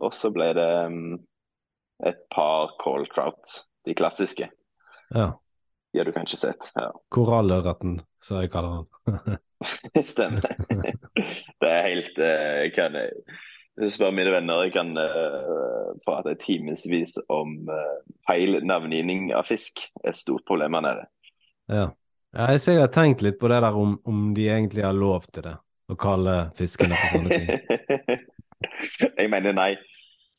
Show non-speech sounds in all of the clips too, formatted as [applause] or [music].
Og så ble det um, et par cold trout, de klassiske. Ja. De har du kanskje sett. ja. Korallørreten, som jeg kaller den. [laughs] Stemmer. [laughs] det er helt uh, kan jeg, Hvis du spør mine venner, jeg kan uh, prate timevis om uh, feil navngivning av fisk. Et stort problem her nede. Ja. ja jeg, ser jeg har tenkt litt på det der om, om de egentlig har lov til det, å kalle fiskene for sånne ting. [laughs] [laughs] jeg mener nei.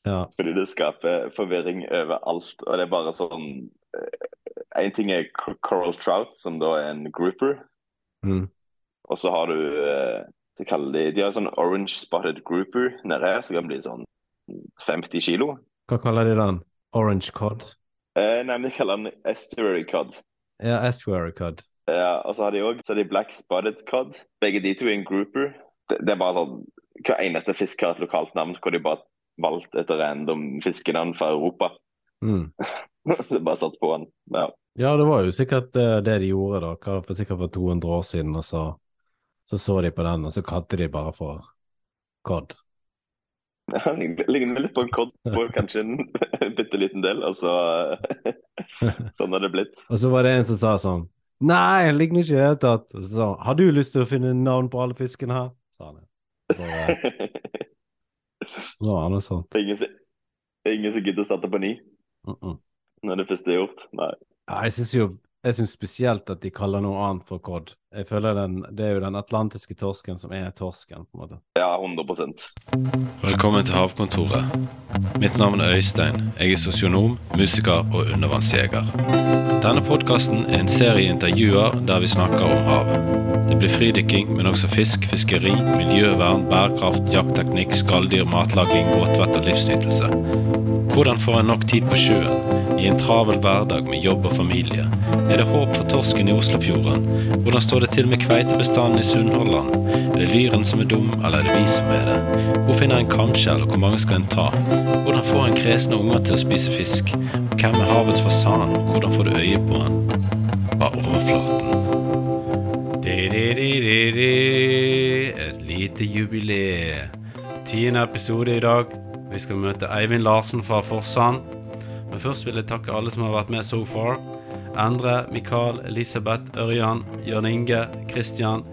Ja. Fordi det skaper forvirring overalt. Og det er bare sånn Én ting er coral trout, som da er en grouper. Mm. Og så har du de, kaller de, de har sånn orange spotted grouper nede her, som kan bli sånn 50 kilo. Hva kaller de den? Orange cod? Eh, nei, de kaller den estuary cod. Ja, estuary cod. Ja, og så har de òg black spotted cod. Begge de to er en grouper. Det, det er bare sånn Hver eneste fisk har et lokalt navn hvor de bare valgt et random fiskenavn fra Europa. Mm. [laughs] så bare satt på den. Ja. ja, det var jo sikkert uh, det de gjorde da, for sikkert for 200 år siden. og så så så de på den, og så kalte de bare for cod. Ja, ligner litt på en cod på [laughs] kanskje en [laughs] bitte liten del, og så Sånn har det blitt. Og så var det en som sa sånn Nei, jeg ligner ikke i det hele tatt. Så sa han Har du lyst til å finne navn på alle fiskene her? sa han. Så var han sånn. Ingen, ingen som gidder å starte på ny uh -uh. når det første er gjort? Nei. Ja, jeg syns jo jeg synes spesielt at de kaller noe annet for cod. Jeg føler den, Det er jo den atlantiske torsken som er torsken, på en måte. Ja, 100% Velkommen til Havkontoret. Mitt navn er Øystein. Jeg er sosionom, musiker og undervannsjeger. Denne podkasten er en serie intervjuer der vi snakker om havet. Det blir fridykking, men også fisk, fiskeri, miljøvern, bærekraft, jaktteknikk, skalldyr, matlaging, våtvett og livsnytelse. Hvordan får en nok tid på sjøen, i en travel hverdag med jobb og familie? Er det håp for torsken i Oslofjorden? Hvordan står det til med kveitebestanden i Sunnhordland? Er det lyren som er dum, eller er det vi som er det? Hvor finner en kamskjell, og hvor mange skal en ta? Hvordan får en kresne unger til å spise fisk? Og hvem er havets fasan? Hvordan får du øye på han? Bare overflaten. Et lite jubileum. Tiende episode i dag. Vi skal møte Eivind Larsen fra Forsand. Men først vil jeg takke alle som har vært med so far. Endre, Mikael, Elisabeth, Ørjan, Jørn Inge, Kristian,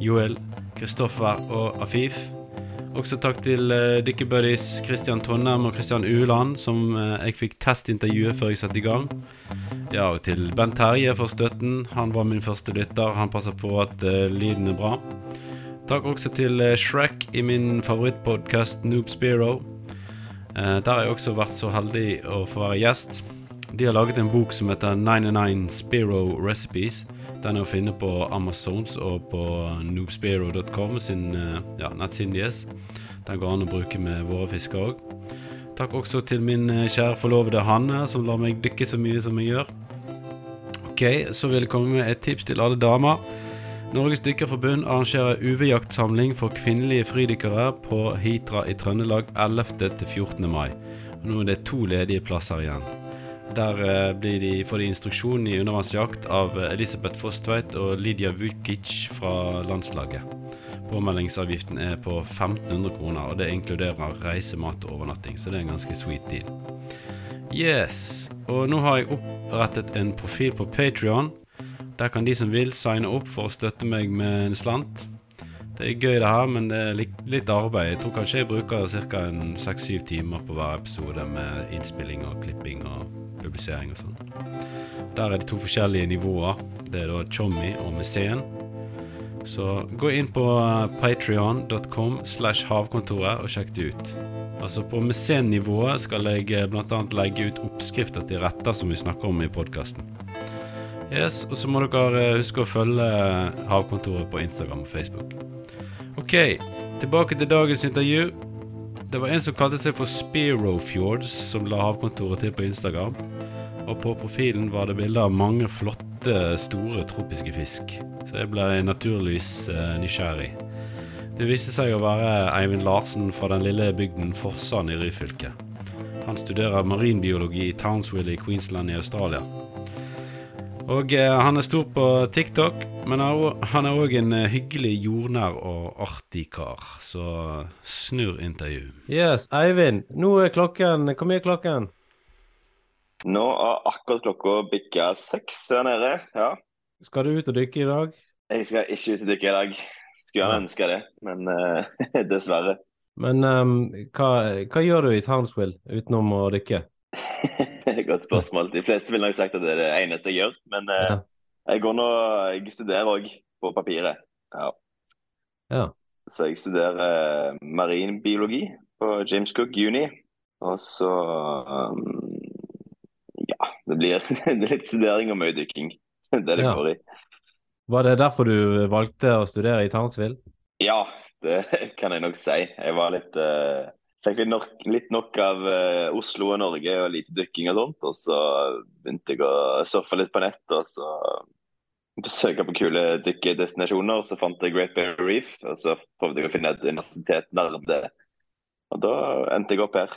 Joel, Kristoffer og Afif. Også takk til uh, Dicky Buddies Kristian Tonnem og Kristian Ueland, som uh, jeg fikk testintervjuet før jeg satte i gang. Ja, og til Bent Terje for støtten. Han var min første lytter. Han passer på at uh, lyden er bra. Takk også til Shrek i min favorittpodkast Noob Spiro. Der har jeg også vært så heldig å få være gjest. De har laget en bok som heter 99 Spiro Recipes. Den er å finne på Amazons og på noobspiro.com sin ja, nettsiden deres. Den går an å bruke med våre fisker òg. Takk også til min kjære forlovede Hanne, som lar meg dykke så mye som jeg gjør. Ok, så vil jeg komme med et tips til alle damer. Norges Dykkerforbund arrangerer UV-jaktsamling for kvinnelige fridykkere på Hitra i Trøndelag 11. til 14. mai. Nå er det to ledige plasser igjen. Der uh, de, får de instruksjon i undervannsjakt av Elisabeth Fosstveit og Lydia Vukic fra landslaget. Påmeldingsavgiften er på 1500 kroner, og det inkluderer reise, mat og overnatting, så det er en ganske sweet deal. Yes, og nå har jeg opprettet en profil på Patrion. Der kan de som vil signe opp for å støtte meg med en slant. Det er gøy det her, men det er litt, arbeid. Jeg tror kanskje jeg bruker ca. seks-syv timer på hver episode med innspilling og klipping og publisering og sånn. Der er det to forskjellige nivåer. Det er da Chommy og Museen. Så gå inn på patrion.com slash havkontoret og sjekk det ut. Altså På museennivået skal jeg bl.a. legge ut oppskrifter til retter som vi snakker om i podkasten. Yes, og så må dere huske å følge Havkontoret på Instagram og Facebook. Ok, tilbake til dagens intervju. Det var en som kalte seg for Spiro Fjords, som la Havkontoret til på Instagram. Og på profilen var det bilder av mange flotte, store tropiske fisk. Så jeg ble naturligvis uh, nysgjerrig. Det viste seg å være Eivind Larsen fra den lille bygden Forsand i Ryfylke. Han studerer marinbiologi i Townsville i Queensland i Australia. Og eh, han er stor på TikTok, men han er er òg en eh, hyggelig, jordnær og artig kar. Så snurr intervju. Yes, Eivind. Nå er klokken Hvor mye er klokken? Nå har akkurat klokka bikka seks her nede. Ja. Skal du ut og dykke i dag? Jeg skal ikke ut og dykke i dag. Skulle gjerne ønske det, men uh, [laughs] dessverre. Men um, hva, hva gjør du i Townsville utenom å dykke? [laughs] Godt spørsmål. De fleste ville nok sagt at det er det eneste jeg gjør, men eh, Ja. jeg går nå Jeg studerer òg på papiret. Ja. Ja. Så jeg studerer eh, marinbiologi på James Cook Uni. Og så um, Ja, det blir [laughs] litt studering og mye dykking. [laughs] Det er det Ja. går i. Var det derfor du valgte å studere i Townsville? Ja, det kan jeg nok si. Jeg var litt eh, Fikk litt nok, litt nok av uh, Oslo og Norge og lite dykking og sånt. Og så begynte jeg å surfe litt på nett og så søke på kule dykkedestinasjoner. Så fant jeg Great Barrier Reef, og så prøvde jeg å finne et universitet nær det. Og da endte jeg opp her.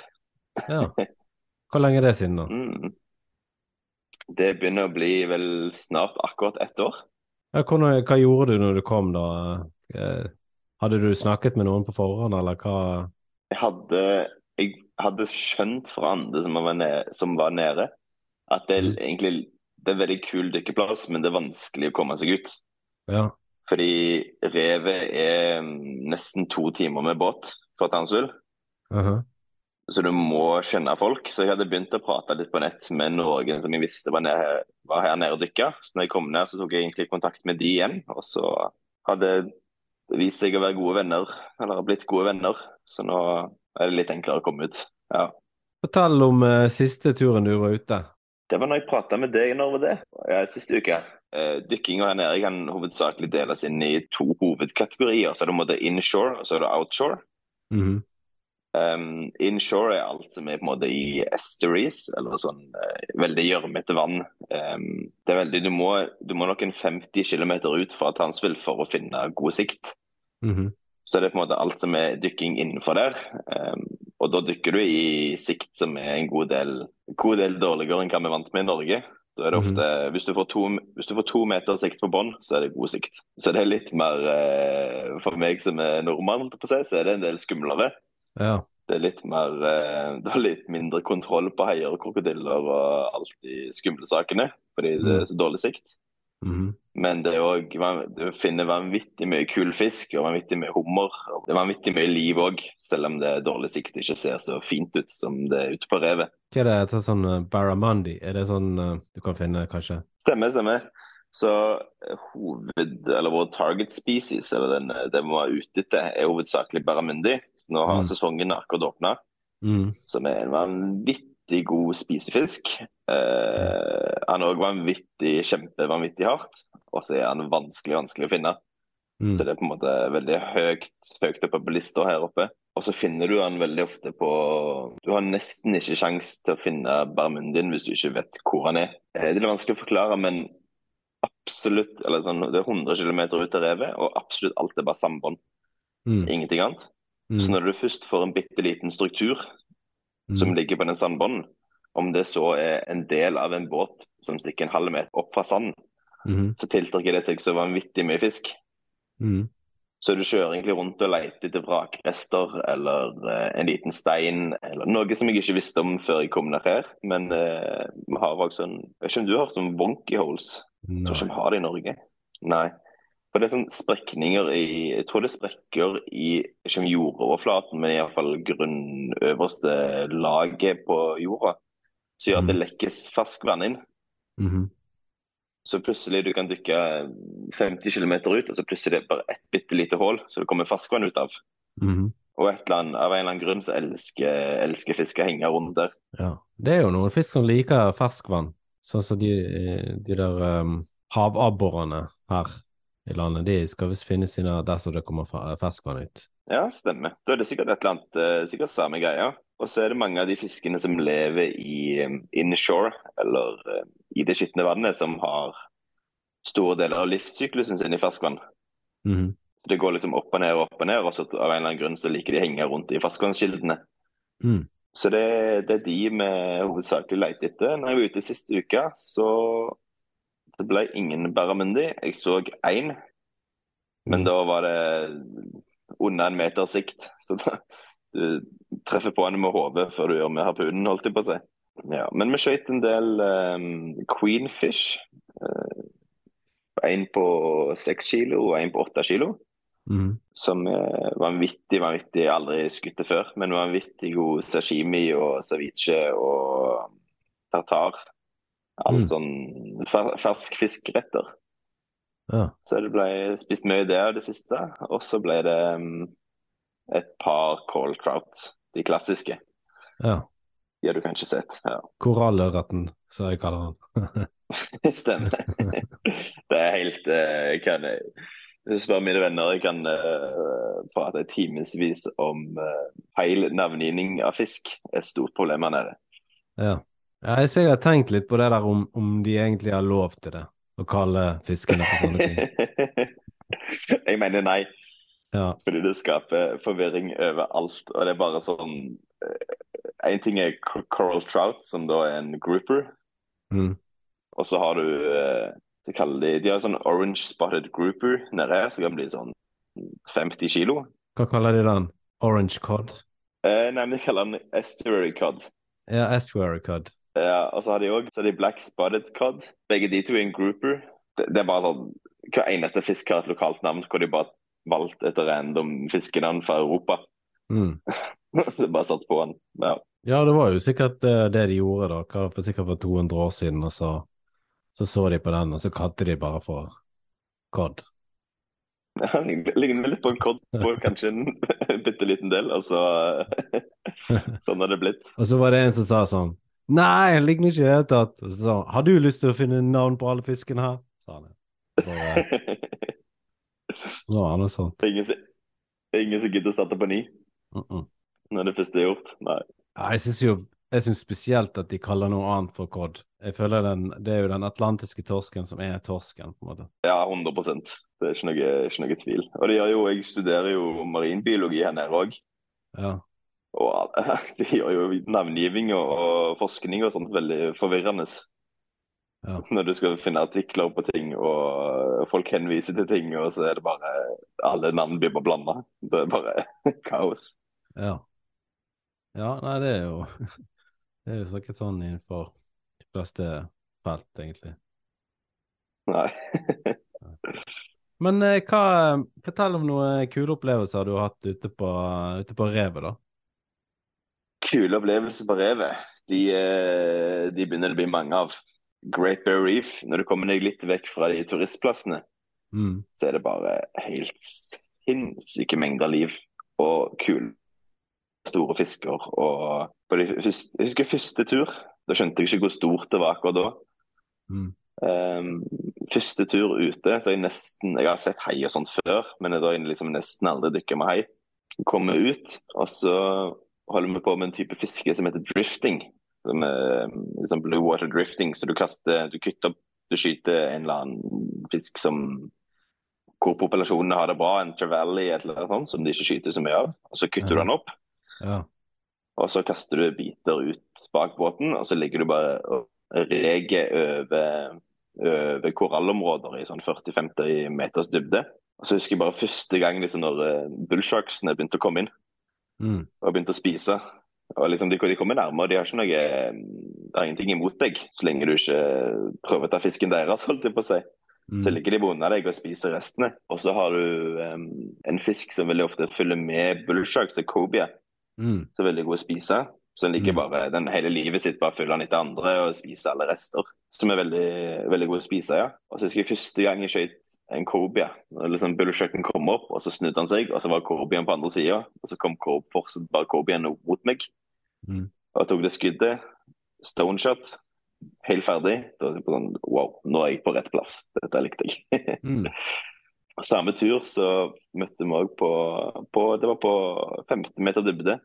Ja. [laughs] Hvor lenge er det siden, da? Mm. Det begynner å bli vel snart akkurat ett år. Ja, hva, hva gjorde du når du kom, da? Eh, Hadde du snakket med noen på forhånd, eller hva? Jeg hadde, jeg hadde skjønt fra andre som var nede, som var nede at det er Mhm. egentlig det er en veldig kul dykkeplass, men det er vanskelig å komme seg ut. Ja. Fordi revet er mm, nesten to timer med båt fra Tansvill. Uh -huh. Så du må kjenne folk. Så jeg hadde begynt å prate litt på nett med noen som jeg visste var, nede, var her nede og dykka. Så når jeg kom ned, så tok jeg egentlig kontakt med de igjen. Og så hadde det vist seg å være gode venner, eller blitt gode venner. Så nå er det litt enklere å komme ut. Ja. Fortell om uh, siste turen du var ute. Det var når jeg prata med deg når var det? Ja, siste uke. Uh, Dykkinga her nede kan hovedsakelig deles inn i to hovedkategorier. Så er det på en måte inshore og så er det outshore. Mhm. Um, inshore er alt som er på en måte i estuaries, eller sånn uh, veldig gjørmete vann. Um, det er veldig, du, må, du må nok en 50 km ut fra Tansvill for å finne god sikt. Mhm. Så det er på en måte alt som er dykking innenfor der. Um, og da dykker du i sikt som er en god del, god del dårligere enn hva vi vant med i Norge. Da er det ofte, hvis, du får to, hvis du får to meter sikt på bånn, så er det god sikt. Så det er litt mer eh, For meg som er nordmann, på seg, så er det en del skumlere. Ja. Det er litt mer eh, Du har litt mindre kontroll på haier og krokodiller og alt de skumle sakene, fordi det er så dårlig sikt. Mhm. Men det er òg du finner vanvittig mye kul fisk og vanvittig mye hummer. Det er vanvittig mye liv òg, selv om det dårlig sikt ikke ser så fint ut som det er ute på revet. Hva er det etter sånn eh, barramundi? Er det sånn eh, du kan finne, kanskje? Stemmer, stemmer. Så eh, hoved, eller vår target species, eller den, det vi var ute etter, er hovedsakelig barramundi. Nå har Mm. sesongen akkurat åpna. mm. som er en vanvittig god spisefisk. Eh, han er òg vanvittig, kjempevanvittig hardt, og så er han vanskelig vanskelig å finne. Mm. Så det er på en måte veldig høyt, høyt oppe på lista her oppe. Og så finner du han veldig ofte på Du har nesten ikke sjans til å finne barmundien hvis du ikke vet hvor han er. Eh, Det er vanskelig å forklare, men absolutt eller sånn, Det er 100 km ut av revet, og absolutt alt er bare sambånd. Mm. Ingenting annet. Mm. Så når du først får en bitte liten struktur som Mhm. ligger på den sandbånden, om det så er en del av en båt som stikker en halv meter opp fra sanden, mm. så tiltrekker det seg så vanvittig mye fisk. Mm. Så du kjører egentlig rundt og leter etter vrakrester eller eh, en liten stein, eller noe som jeg ikke visste om før jeg kom ned her. Men eh, vi har også sånn Jeg vet ikke om du har hørt om wonky holes? Tror ikke vi har det i Norge. Nei. For det er sånn sprekninger i Jeg tror det er sprekker i ikke om jordoverflaten, men iallfall grunnøverste laget på jorda. Som gjør at det lekkes ferskvann inn. Mhm. Så plutselig du kan dykke 50 km ut, og så plutselig det er bare et bitte lite hull så det kommer ferskvann ut av. Mhm. Og et eller annet, av en eller annen grunn så elsker, elsker fisk å henge rundt der. Ja. Det er jo noen fisk som liker ferskvann, sånn som de, eh, de der um, havabborene her i landet. De skal visst finne sine der som det kommer fer- ferskvann ut. Ja, stemmer. Da er det sikkert et eller annet, eh, sikkert samme greia. Og så er det mange av de fiskene som lever i eh, inshore, eller eh, i det skitne vannet, som har store deler av livssyklusen sin i ferskvann. Mhm. Så Det går liksom opp og ned og opp og ned, og så av en eller annen grunn så liker de å henge rundt i ferskvannskildene. Mm. Så det, det er de vi hovedsakelig leter etter. Når jeg var ute siste uka, så Det ble ingen barramundi. Jeg så én, men da var det under en meters sikt. Så da, du treffer på en med hodet før du gjør med harpunen, holdt jeg på å si. Ja, men vi skjøt en del um, queenfish. Uh, en på seks kilo og en på åtte kilo. Mm. Som er vanvittig, vanvittig aldri skutt før. Men vanvittig god sashimi og ceviche og tartar. Alt Mm. sånn fer ferskfiskretter. Ja. Så det ble spist mye det av det siste. Og så ble det um, et par cold trout, de klassiske. ja. De har du kanskje sett. Ja, Korallørreten, som jeg kaller den. [laughs] stemmer. [laughs] det er helt uh, kan jeg, Hvis du spør mine venner, jeg kan uh, prate timevis om uh, feil navngivning av fisk. Et stort problem her nede. Ja. Ja jeg, jeg har tenkt litt på det der om, om de egentlig har lov til det, å kalle fiskene for sånne ting. [laughs] jeg mener nei. Ja. Fordi det skaper forvirring overalt. Og det er bare sånn Én ting er coral trout, som da er en grouper. Mm. Og så har du eh, de, de, de har sånn orange spotted grouper nede her, som kan bli sånn 50 kilo. Hva kaller de den? Orange cod? Eh, nei, men de kaller den estuary cod. Ja, estuary cod. Ja, og så har de òg black spotted cod. Begge de to er en grouper. Det, det er bare sånn Hver eneste fisk har et lokalt navn hvor de bare valgt et random fiskenavn fra Europa. Mm. [laughs] så bare satt på den. Ja. Ja, det var jo sikkert eh, det de gjorde da, for sikkert for 200 år siden, og så så, så de på den, og så kalte de bare for cod. Ja, Ligner litt på en cod på [laughs] kanskje en [laughs] bitte liten del. Og så Sånn har det blitt. Og så var det en som sa sånn Nei, jeg ligner ikke i det hele tatt. Og så sa han Har du lyst til å finne navn på alle fiskene her? sa han. [laughs] Nå er det han sånn. ingen, ingen som gidder å starte på ny uh -uh. når det første er gjort. Nei. Ja, jeg syns jo jeg synes spesielt at de kaller noe annet for cod. Jeg føler den, Det er jo den atlantiske torsken som er torsken, på en måte. Ja, 100% Det er ikke noe, ikke noe tvil. Og jo, Jeg studerer jo marinbiologi her nede òg. Ja. Og [laughs] det gjør jo navngiving og, og forskning og sånt veldig forvirrende. Ja. Når du skal finne artikler på ting, og folk henviser til ting, og så er det bare Alle navn blir bare blanda. Det er bare [laughs] kaos. Ja. Ja, nei, det er jo [laughs] Det er jo sikkert sånn innenfor de fleste felt, egentlig. Nei. Men eh, hva Fortell om noen kule opplevelser du har hatt ute på, ute på revet, da. Kule opplevelser på revet. De, eh, de begynner det å bli mange av. Great Bear Reef, når du kommer deg litt vekk fra de turistplassene, Mm. så er det bare helt sinnssyke mengder liv og kule, store fisker. Og første, jeg husker første tur, da skjønte jeg ikke hvor stort det var akkurat da. Mm. Um, første tur ute, så jeg nesten Jeg har sett hai og sånt før, men jeg har liksom nesten aldri dykka med hai. Kommer ut, og så holder vi på med en type fiske som heter drifting. Som er liksom blue water drifting. Så du kaster Du kutter opp Du skyter en eller annen fisk som hvor populasjonene har det bra, en trevally eller noe sånt, som de ikke skyter så mye av. Og Så kutter du den opp, Ja. og så kaster du biter ut bak båten, og så ligger du bare og reger over, over korallområder i sånn 40-50 meters dybde. Og så husker jeg bare første gang liksom når eh, bullsharksene begynte å komme inn Mm. og begynte å spise. Og liksom de, de kommer nærmere, og de har ikke noe Det har ingenting imot deg, så lenge du ikke prøver å ta fisken deres, holdt jeg på å si. Så Mm. ligger de under deg og spiser restene. Og så har du um, en fisk som veldig ofte følger med bullsharks, det er cobia, Mm. som er veldig god å spise. Så den ligger Mm. bare, den hele livet sitt bare følger han etter andre og spiser alle rester. Som er veldig, veldig god å spise, ja. Og så husker jeg første gang jeg skjøt en. Når liksom Bullshucken kom opp, og så snudde han seg, og så var cobiaen på andre sida. Og så kom cob, fortsatt bare cobiaen mot meg. Mm. Og tok det skuddet. Stone shot. Helt ferdig. Da var jeg på sånn Wow, nå er jeg på rett plass. Dette likte jeg. [laughs] Mm. Samme tur så møtte vi òg på, på Det var på 15 meter dybde.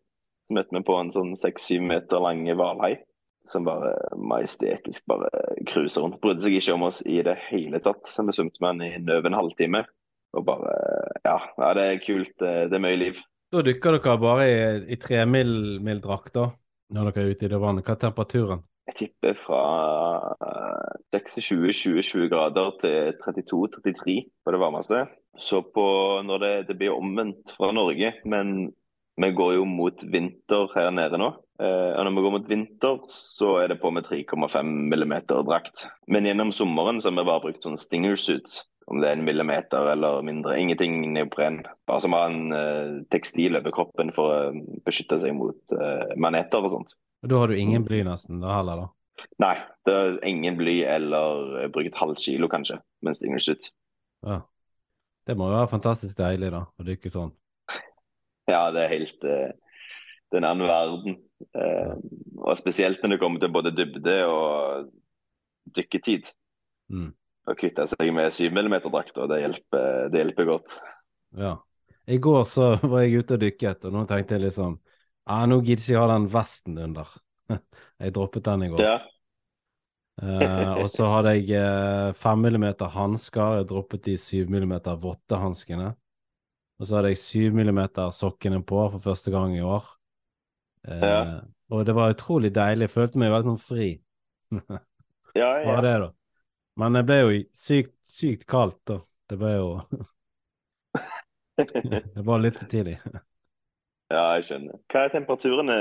Møtte vi på en sånn 6-7 meter lang hvalhai som bare majestetisk bare cruiser rundt. Brydde seg ikke om oss i det hele tatt. Så vi svømte med den i over en halvtime. Og bare Ja, ja det er kult. Det, er mye liv. Da dykker dere bare i, i tremildrakt, da, når dere er ute i det vannet. Hva er temperaturen? jeg tipper fra eh, 26-20 grader til 32-33 på det varmeste. Så på når det, det blir omvendt fra Norge, men vi går jo mot vinter her nede nå. Eh, og når vi går mot vinter, så er det på med 3,5 millimeter drakt. Men gjennom sommeren så har vi bare brukt sånn stingersuits. Om det er en millimeter eller mindre. Ingenting neopren. Bare som har en eh, tekstil over kroppen for å beskytte seg mot eh, maneter og sånt. Og da har du ingen bly nesten, da heller, da? Nei, det er ingen bly eller eh, brukt halv kilo kanskje med en stinger suit. Ja. Det må jo være fantastisk deilig, da, å dykke sånn. Ja, det er helt eh, Det er en annen verden. Eh, og spesielt når det kommer til både dybde og dykketid. Mm. Å kvitte seg med 7 mm-drakter, det, hjelper- det hjelper godt. Ja. I går så [laughs] var jeg ute og dykket, og nå tenkte jeg liksom ah, nå gidder jeg ikke ha den vesten under. [laughs] Jeg droppet den i går. Ja, uh, og så hadde jeg fem 5 mm hansker, jeg droppet de 7 mm vottehanskene. Og så hadde jeg 7 mm sokkene på for første gang i år. Eh, Ja. Og det var utrolig deilig, jeg følte meg veldig sånn fri. [laughs] ja, ja. det. Men det ble jo sykt, sykt kaldt, da. Det ble jo [laughs] [laughs] Det var litt for tidlig. ja, jeg skjønner. Hva er temperaturene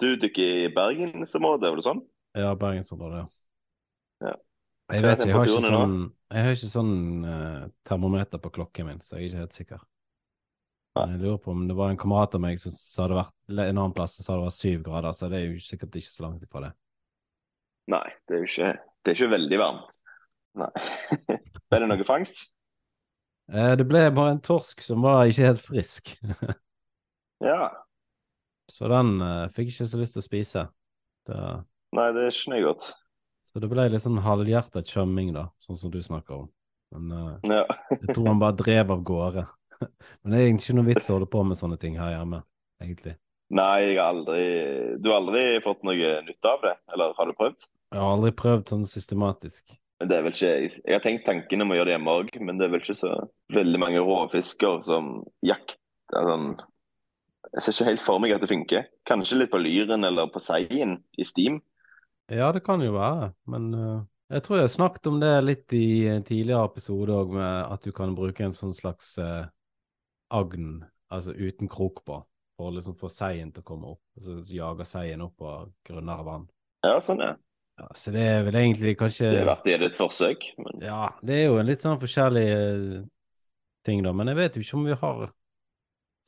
Du dykker i bergensområdet, var det sånn? Ja, bergensområdet, Ja. Jeg er vet ikke, jeg har ikke sånn, jeg har ikke sånn uh, termometer på klokken min, så jeg er ikke helt sikker. Jeg lurer på om det var en kamerat av meg som sa det vært en annen plass som sa det var syv grader, så det er jo sikkert ikke så langt ifra det. Nei, det er jo ikke, det er ikke veldig varmt. Nei. [laughs] er det noe fangst? Eh, det ble bare en torsk som var ikke helt frisk, [laughs] Ja. så den eh, fikk ikke så lyst til å spise. Det, Nei, det er ikke noe godt. så det ble litt sånn halvhjertet chuming, da, sånn som du snakker om. Men eh, Ja. jeg tror han bare drev av gårde. [laughs] Men det er egentlig ikke noe vits å holde på med sånne ting her hjemme, egentlig. Nei, jeg har aldri Du har aldri fått noe nytte av det? Eller har du prøvd? Jeg har aldri prøvd sånn systematisk. Men det er vel ikke Jeg har tenkt tanken om å gjøre det hjemme òg, men det er vel ikke så veldig mange råfisker som jakter sånn Jeg ser ikke helt for meg at det funker. Kanskje litt på lyren eller på seien i Steam. Ja, det kan jo være, men uh... jeg tror jeg har snakket om det litt i en tidligere episode òg, med at du kan bruke en sånn slags eh, agn, altså uten krok på, for å liksom få seien til å komme opp. Så jager seien opp av grunnere vann. Ja, sånn, ja. Ja, så det er vel egentlig kanskje Det er verdt et forsøk. Men Ja, det er jo en litt sånn forskjellig eh, ting, da, men jeg vet jo ikke om vi har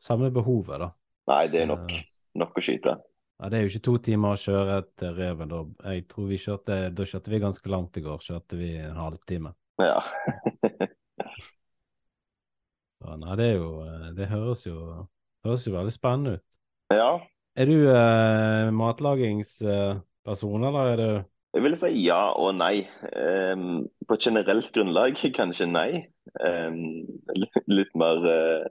samme behovet, da. nei, det er nok, Eh, nok å skyte. Ja, det er jo ikke to timer å kjøre til Reven, da. Jeg tror vi kjørte, da kjørte vi ganske langt i går, kjørte vi en halvtime. Ja. Så, nei, det er jo eh, Det høres jo, høres jo veldig spennende ut. ja. Er du eh, matlagingsperson, eller er du Jeg vil si ja og nei. Um, på generelt grunnlag [laughs] kanskje nei. Um, litt mer uh,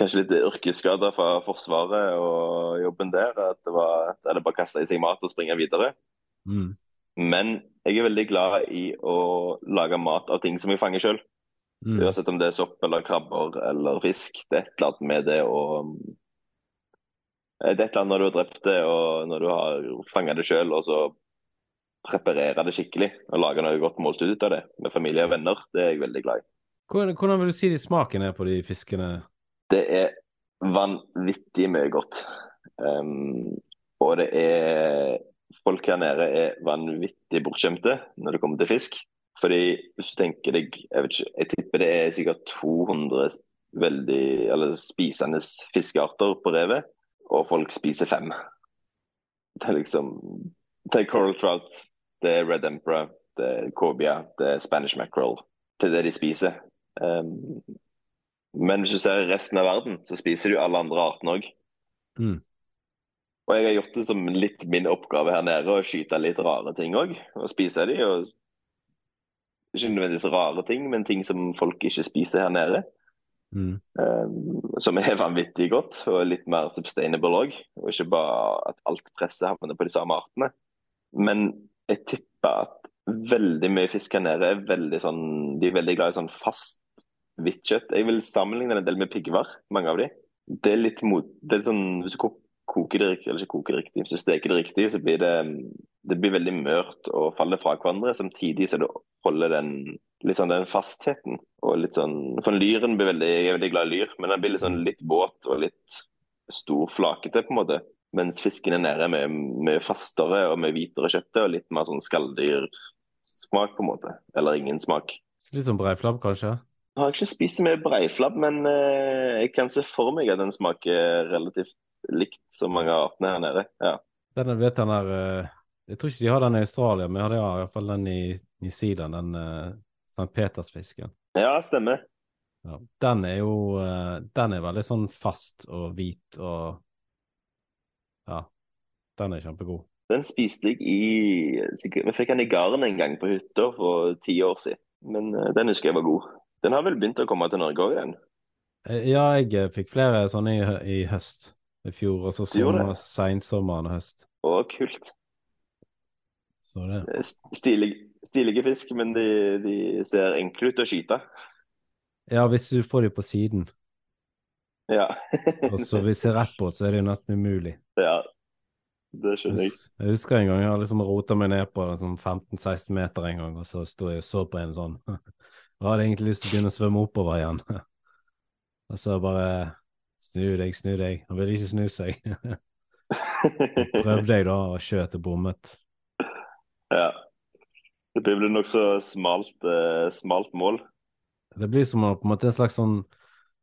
Kanskje litt yrkesskader fra Forsvaret og jobben der. At det var at det bare kaste i seg mat og springe videre. mm. Men jeg er veldig glad i å lage mat av ting som jeg fanger sjøl. Mm. Uansett om det er sopp eller krabber eller fisk. Det er et eller annet med det å Det er et eller annet når du har drept det og når du har fanga det sjøl, og så preparere det skikkelig og lage noe godt måltid ut av det med familie og venner. Det er jeg veldig glad i. Hvordan, vil du si de smaken er på de fiskene? Det er vanvittig mye godt. Um, og det er Folk her nede er vanvittig bortskjemte når det kommer til fisk. Fordi hvis du tenker deg Jeg vet ikke, jeg tipper det er sikkert 200 veldig, eller spisende fiskearter på revet, og folk spiser fem. Det er liksom Det er coral trout, det er red emperor, det er cobia, det er spanish mackerel. Det er det de spiser. Um, men hvis du ser resten av verden, så spiser du alle andre artene òg. Mm. Og jeg har gjort det som litt min oppgave her nede, å skyte litt rare ting òg. Og spise de. Og ikke nødvendigvis rare ting, men ting som folk ikke spiser her nede. Mm. Um, som er vanvittig godt, og litt mer sustainable òg. Og ikke bare at alt presset havner på de samme artene. Men jeg tipper at veldig mye fisk her nede er veldig sånn De er veldig glad i sånn fast hvitt kjøtt. Jeg vil sammenligne en del med piggvar, mange av de. Det er litt mot det er sånn, Hvis du koker det riktig, eller ikke koker det riktig, hvis du steker det riktig, så blir det det blir veldig mørt og faller fra hverandre, samtidig så er det holder den sånn den fastheten. og litt sånn, For lyren blir veldig, jeg er veldig glad i lyr, men den blir litt sånn litt våt og litt stor flakete, på en måte. Mens fisken er nede med med fastere og med hvitere kjøttet og litt mer sånn skalldyrsmak, på en måte. Eller ingen smak. Så litt sånn breiflabb, kanskje? Jeg har ikke spist så mye breiflabb, men eh, jeg kan se for meg at den smaker relativt likt som mange av artene her nede. Ja. Den, vet den der, eh, Jeg tror ikke de har den i Australia, men de har iallfall den i New Zealand, den uh, St. Petersfisken. ja, stemmer. Ja. Den er jo uh, Den er veldig sånn fast og hvit og Ja, den er kjempegod. Den spiste jeg i Vi fikk den i garn en gang på hytta for ti år siden. Men uh, den husker jeg var god. Den har vel begynt å komme til Norge òg igjen? Eh, Ja, jeg eh, fikk flere sånne i, i høst. I fjor. Og så sommer, seinsommeren og høst. Å, kult. Så det Det st- Stilig, stilige fisk, men de, de ser enkle ut å skyte. Ja, hvis du får dem på siden. Ja. Og så [laughs] hvis jeg er rett på, så er det jo nesten umulig. ja. Det skjønner jeg. Jeg husker en gang jeg har liksom rota meg ned på sånn 15-16 meter en gang, og så sto jeg og så på en sånn. [laughs] Jeg hadde egentlig lyst til å begynne å svømme oppover igjen. [laughs] Og så bare Snu deg, snu deg. Han ville ikke snu seg. Prøvde jeg da, og skjøt og bommet. ja. Det blir vel nokså smalt, eh, smalt mål. Det blir som på en måte en slags sånn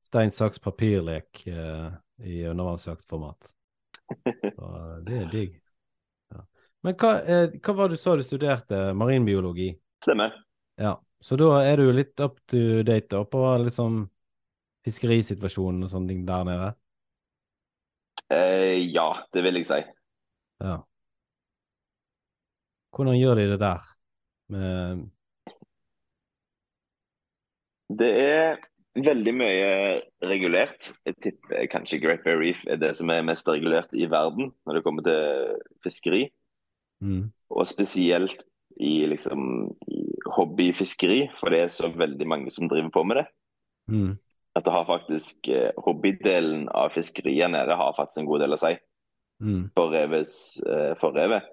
stein, saks, papirlek eh, i undervannsjaktformat. Så det er digg. Ja. Men hva, eh, hva var det du sa du studerte? Marinbiologi? Stemmer. Ja, så da er du litt up to date da, på liksom fiskerisituasjonen og sånne ting der nede? Eh, ja, det vil jeg si. Ja. Hvordan gjør de det der? Med, Det er veldig mye regulert. Jeg tipper kanskje Great Bay Reef er det som er mest regulert i verden når det kommer til fiskeri. mm, Og spesielt i liksom i hobbyfiskeri, for det er så veldig mange som driver på med det. mm, At det har faktisk eh, hobbydelen av fiskeriet nede har faktisk en god del å si mm, for reves eh, for revet.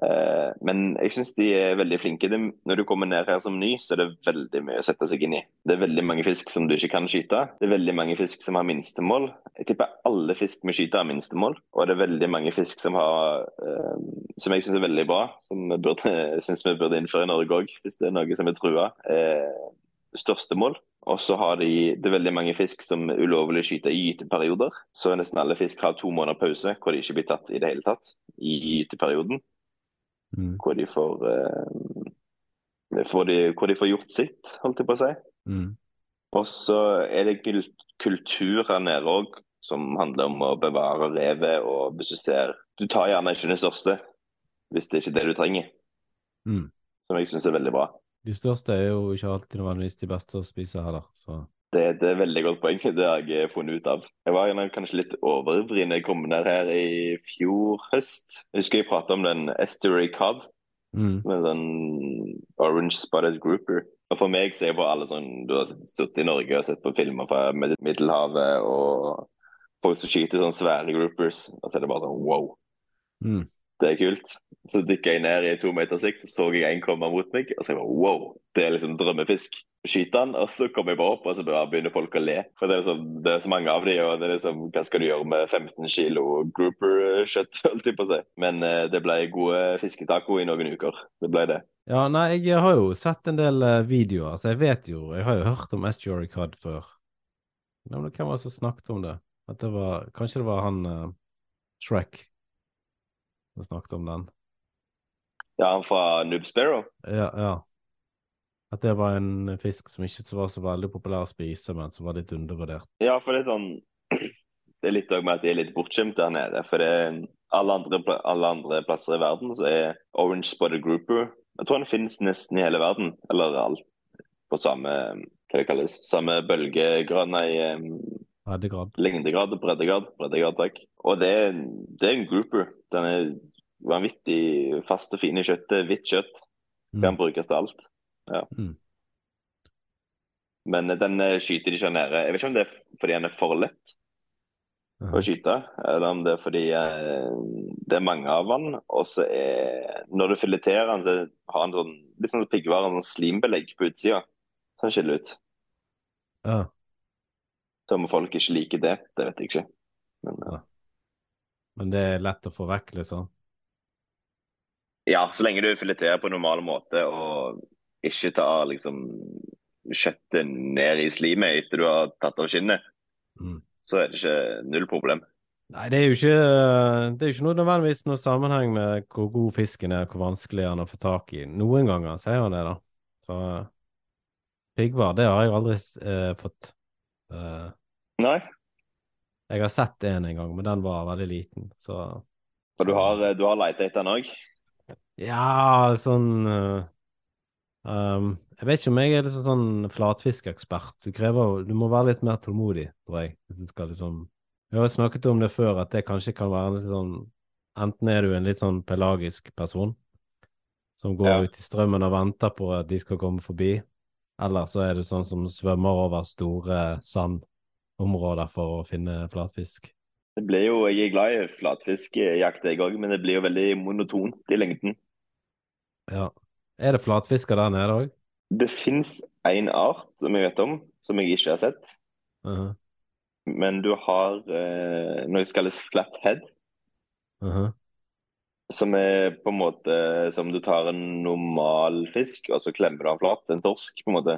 Eh, men jeg syns de er veldig flinke. Når du kommer ned her som ny, så er det veldig mye å sette seg inn i. Det er veldig mange fisk som du ikke kan skyte. Det er veldig mange fisk som har minstemål. Jeg tipper alle fisk vi skyter har minstemål. Og det er veldig mange fisk som har eh, som jeg syns er veldig bra, som vi burde, [laughs] synes vi burde innføre i Norge òg, hvis det er noe som er trua. Eh, største mål. Og så har de det er veldig mange fisk som ulovlig skyter i gyteperioder. Så nesten alle fisk har to måneder pause hvor de ikke blir tatt i det hele tatt i gyteperioden mm, hvor de får, eh, får de, hvor de får gjort sitt, holdt jeg på å si. mm, Og så er det kul- kultur her nede òg, som handler om å bevare revet. Og hvis du ser Du tar gjerne ikke den største hvis det er ikke det du trenger, mm. som jeg syns er veldig bra. De største er jo ikke alltid nødvendigvis de beste å spise heller, så Det, det er et veldig godt poeng. Det har jeg funnet ut av. Jeg var kanskje litt overivrig når jeg kom ned her i fjor høst. Jeg husker jeg pratet om den Estuary Cod. mm, med sånn orange spotted grouper. Og For meg så er bare alle sånn Du har sittet i Norge og sett på filmer fra Middelhavet og folk som skyter sånne svære groupers. Og så er det bare sånn wow, mm. Det er kult. Så dykka jeg ned i to meter sikt, så så jeg en komme mot meg. Og så jeg bare wow, det er liksom drømmefisk. Skyter den, og så kommer jeg bare opp, og så begynner folk å le. For det er, liksom, det er så mange av de, og det er liksom Hva skal du gjøre med 15 kilo grouper-kjøtt, [laughs] holdt jeg på å si. Men eh, det ble gode fisketaco i noen uker. Det ble det. Ja, nei, jeg har jo sett en del eh, videoer, så jeg vet jo Jeg har jo hørt om Estuary Cod før. Men hvem var det som snakket om det? At det var Kanskje det var han uh, Shrek som snakket om den? Ja, han fra Noob Sparrow. Ja, ja. At det var en fisk som ikke var så veldig populær å spise, men som var litt undervurdert. Ja, for det er sånn [clears throat] Det er litt òg med at de er litt bortskjemte der nede. For det er alle andre, alle andre plasser i verden så er orange spotted grouper Jeg tror den finnes nesten i hele verden. Eller alt på samme hva det kalles, samme bølgegrønne i Breddegrad. lengdegrad, breddegrad, breddegrad, takk. Og det, det er en grouper. Den er vanvittig fast og fin i kjøttet. Hvitt kjøtt. Kan Mm. brukes til alt. Ja. Mm. Men den eh, skyter de ikke nede. Jeg vet ikke om det er fordi den er for lett. å skyte, eller om det er fordi eh, det er mange av den, og så er Når du fileterer den, så har den sånn litt sånn piggvare, sånn slimbelegg på utsida. Sånn skiller ut. Ja. Så om folk ikke liker det, det vet jeg ikke. Men ja. Men det er lett å få vekk, liksom? ja, så lenge du fileterer på normal måte og ikke tar liksom kjøttet ned i slimet etter du har tatt av skinnet, Mm. så er det ikke null problem. Nei, det er jo ikke Det er ikke noe nødvendigvis noe sammenheng med hvor god fisken er, hvor vanskelig han er å få tak i. Noen ganger sier han det, da. Så piggvar, det har jeg aldri eh, fått. Eh, Nei, jeg har sett en en gang, men den var veldig liten, så og du har, du har leita etter den òg? Ja, sånn eh, um, Jeg vet ikke om jeg er liksom sånn flatfiskekspert. Du krever Du må være litt mer tålmodig, tror jeg. Hvis du skal liksom Vi har snakket om det før, at det kanskje kan være litt sånn Enten er du en litt sånn pelagisk person som går Ja. ut i strømmen og venter på at de skal komme forbi, eller så er du sånn som svømmer over store sandområder for å finne flatfisk. Det blir jo, Jeg er glad i flatfiskjakt, jeg òg, men det blir jo veldig monotont i lengden. Ja. Er det flatfisker der nede òg? Det fins én art som jeg vet om, som jeg ikke har sett. Uh Men du har eh, noe som kalles flathead, som er på en måte som du tar en normal fisk, og så klemmer du den flat. En torsk, på en måte.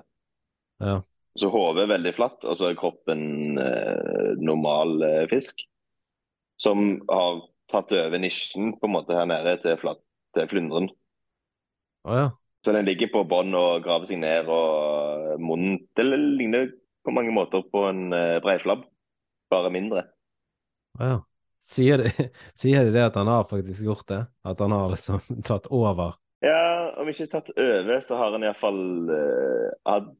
Ja. Så hodet er veldig flatt, og så er kroppen eh, normal eh, fisk. Som har tatt over nisjen på en måte her nede til, flatt, til flyndren. Oh, ja. Så den ligger på bånn og graver seg ned, og munnen Det ligner på mange måter på en eh, breiflabb, bare mindre. Oh, ja. Sier de, [laughs] sier de det at han har faktisk gjort det? At han har liksom tatt over? Ja, om ikke tatt over, så har han iallfall eh, hatt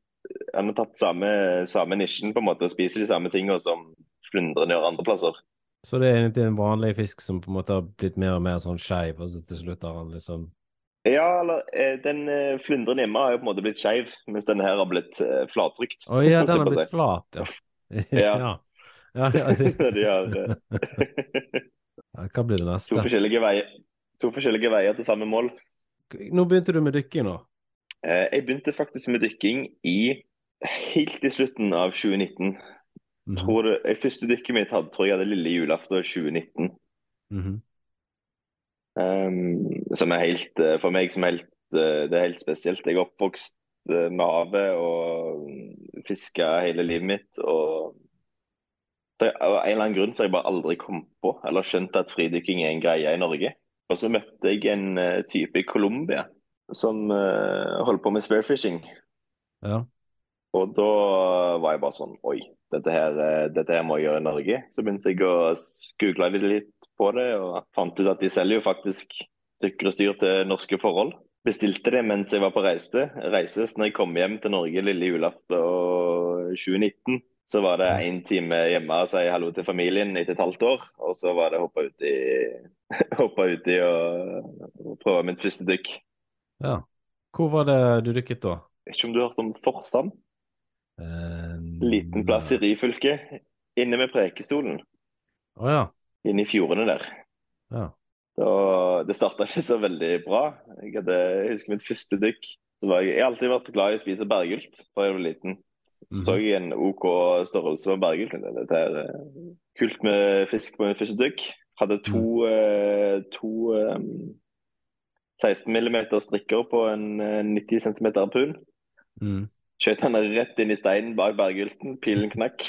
Han har tatt samme, samme nisjen, på en måte, og spiser de samme tingene som flyndrene gjør andre plasser. Så det er egentlig en vanlig fisk som på en måte har blitt mer og mer sånn skeiv, og så til slutt har han liksom Ja, eller eh, den uh, hjemme har jo på en måte blitt skeiv, mens denne her har blitt flatrykt flattrykt. Å ja, den har [laughs] blitt flat, ja. [laughs] Ja. ja. Ja, ja, det, [laughs] Så de har eh, ja, Hva blir det neste? to, forskjellige veier, to forskjellige veier til samme mål. Nå begynte du med dykking nå. Eh, jeg begynte faktisk med dykking i helt i slutten av 2019. Mhm, Tror det, første dykket mitt hadde, tror jeg hadde lille julaften 2019. mhm. Um, som er helt, eh, for meg som helt, eh, det er helt spesielt. Jeg er oppvokst med havet og fiska hele livet mitt. Og så jeg, av en eller annen grunn så har jeg bare aldri kommet på eller skjønt at fridykking er en greie i Norge. Og så møtte jeg en type i Colombia som uh, holdt på med spearfishing. Ja. Og da var jeg bare sånn Oi, dette her, eh, dette her må jeg gjøre i Norge. Så begynte jeg å google litt på det, og fant ut at de selger jo faktisk dykker og styr til norske forhold. Bestilte det mens jeg var på reise. reise. Så når jeg kom hjem til Norge lille julaften og 2019, så var det én time hjemme og si hallo til familien etter et halvt år. Og så var det hoppa uti ut [laughs] uti å prøve mitt første dykk. Ja. Hvor var det du dykket da? Ikke om du har hørt om Forsand? Uh, Liten plass i Ryfylke. Inne med Prekestolen. Å ja. Inne i fjordene der. ja. Da, det starta ikke så veldig bra. Jeg, hadde, jeg husker mitt første dykk. Var jeg, har alltid vært glad i å spise bergult da jeg var liten. Så så jeg en OK størrelse på bergult. Dette er eh, kult med fisk på mitt første dykk. Hadde to, eh, to eh, 16 mm strikker på en eh, 90 cm harpun. Mm. Skjøt han rett inn i steinen bak berggylten. Pilen knakk.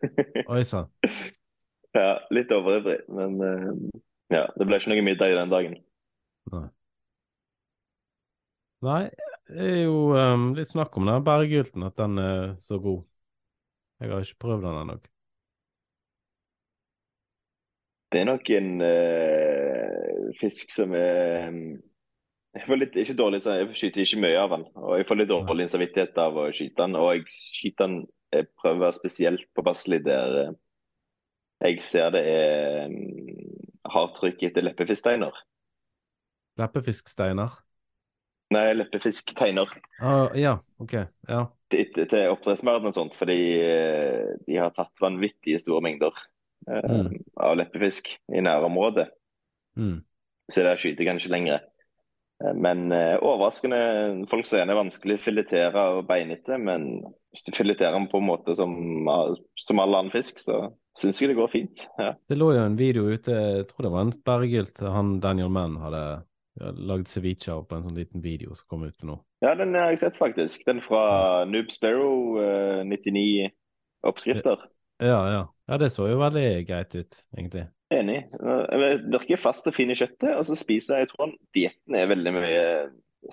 [laughs] Oi sann. Ja, litt overivrig, men eh, ja, det ble ikke noe middag den dagen. Nei, Nei, det er jo um, litt snakk om den berggylten, at den er så god. Jeg har ikke prøvd den ennå. Det er nok en uh, fisk som er mm, Jeg får litt, ikke dårlig, så jeg skyter ikke mye av den. Og jeg får litt dårlig samvittighet av å skyte den. Og jeg skyter den Jeg prøver å være spesielt påpasselig der eh, jeg ser det er mm, hardt trykk etter leppefisksteiner. Leppefisksteiner? Nei, leppefiskteiner. Ah, ja, OK. Ja. til, til oppdrettsverden og sånt, fordi eh, de har tatt vanvittige store mengder. eh, Mm. av leppefisk i nærområdet. Mm. Så der skyter jeg kanskje lengre. Eh, Men eh, overraskende Folk ser den er vanskelig å filetere og beinete, men hvis du fileterer den på en måte som, som all annen fisk, så syns jeg det går fint. Ja. Det lå jo en video ute, jeg tror det var en Bergilt, han Daniel Mann hadde lagd ceviche av på en sånn liten video som kom ut nå. ja, den har jeg sett, faktisk. Den fra Noob Sparrow, eh, 99 oppskrifter. Ja, ja. Ja, det så jo veldig greit ut, egentlig. Enig. Jeg virker fast og fin i kjøttet, og så spiser jeg Jeg tror dietten er veldig mye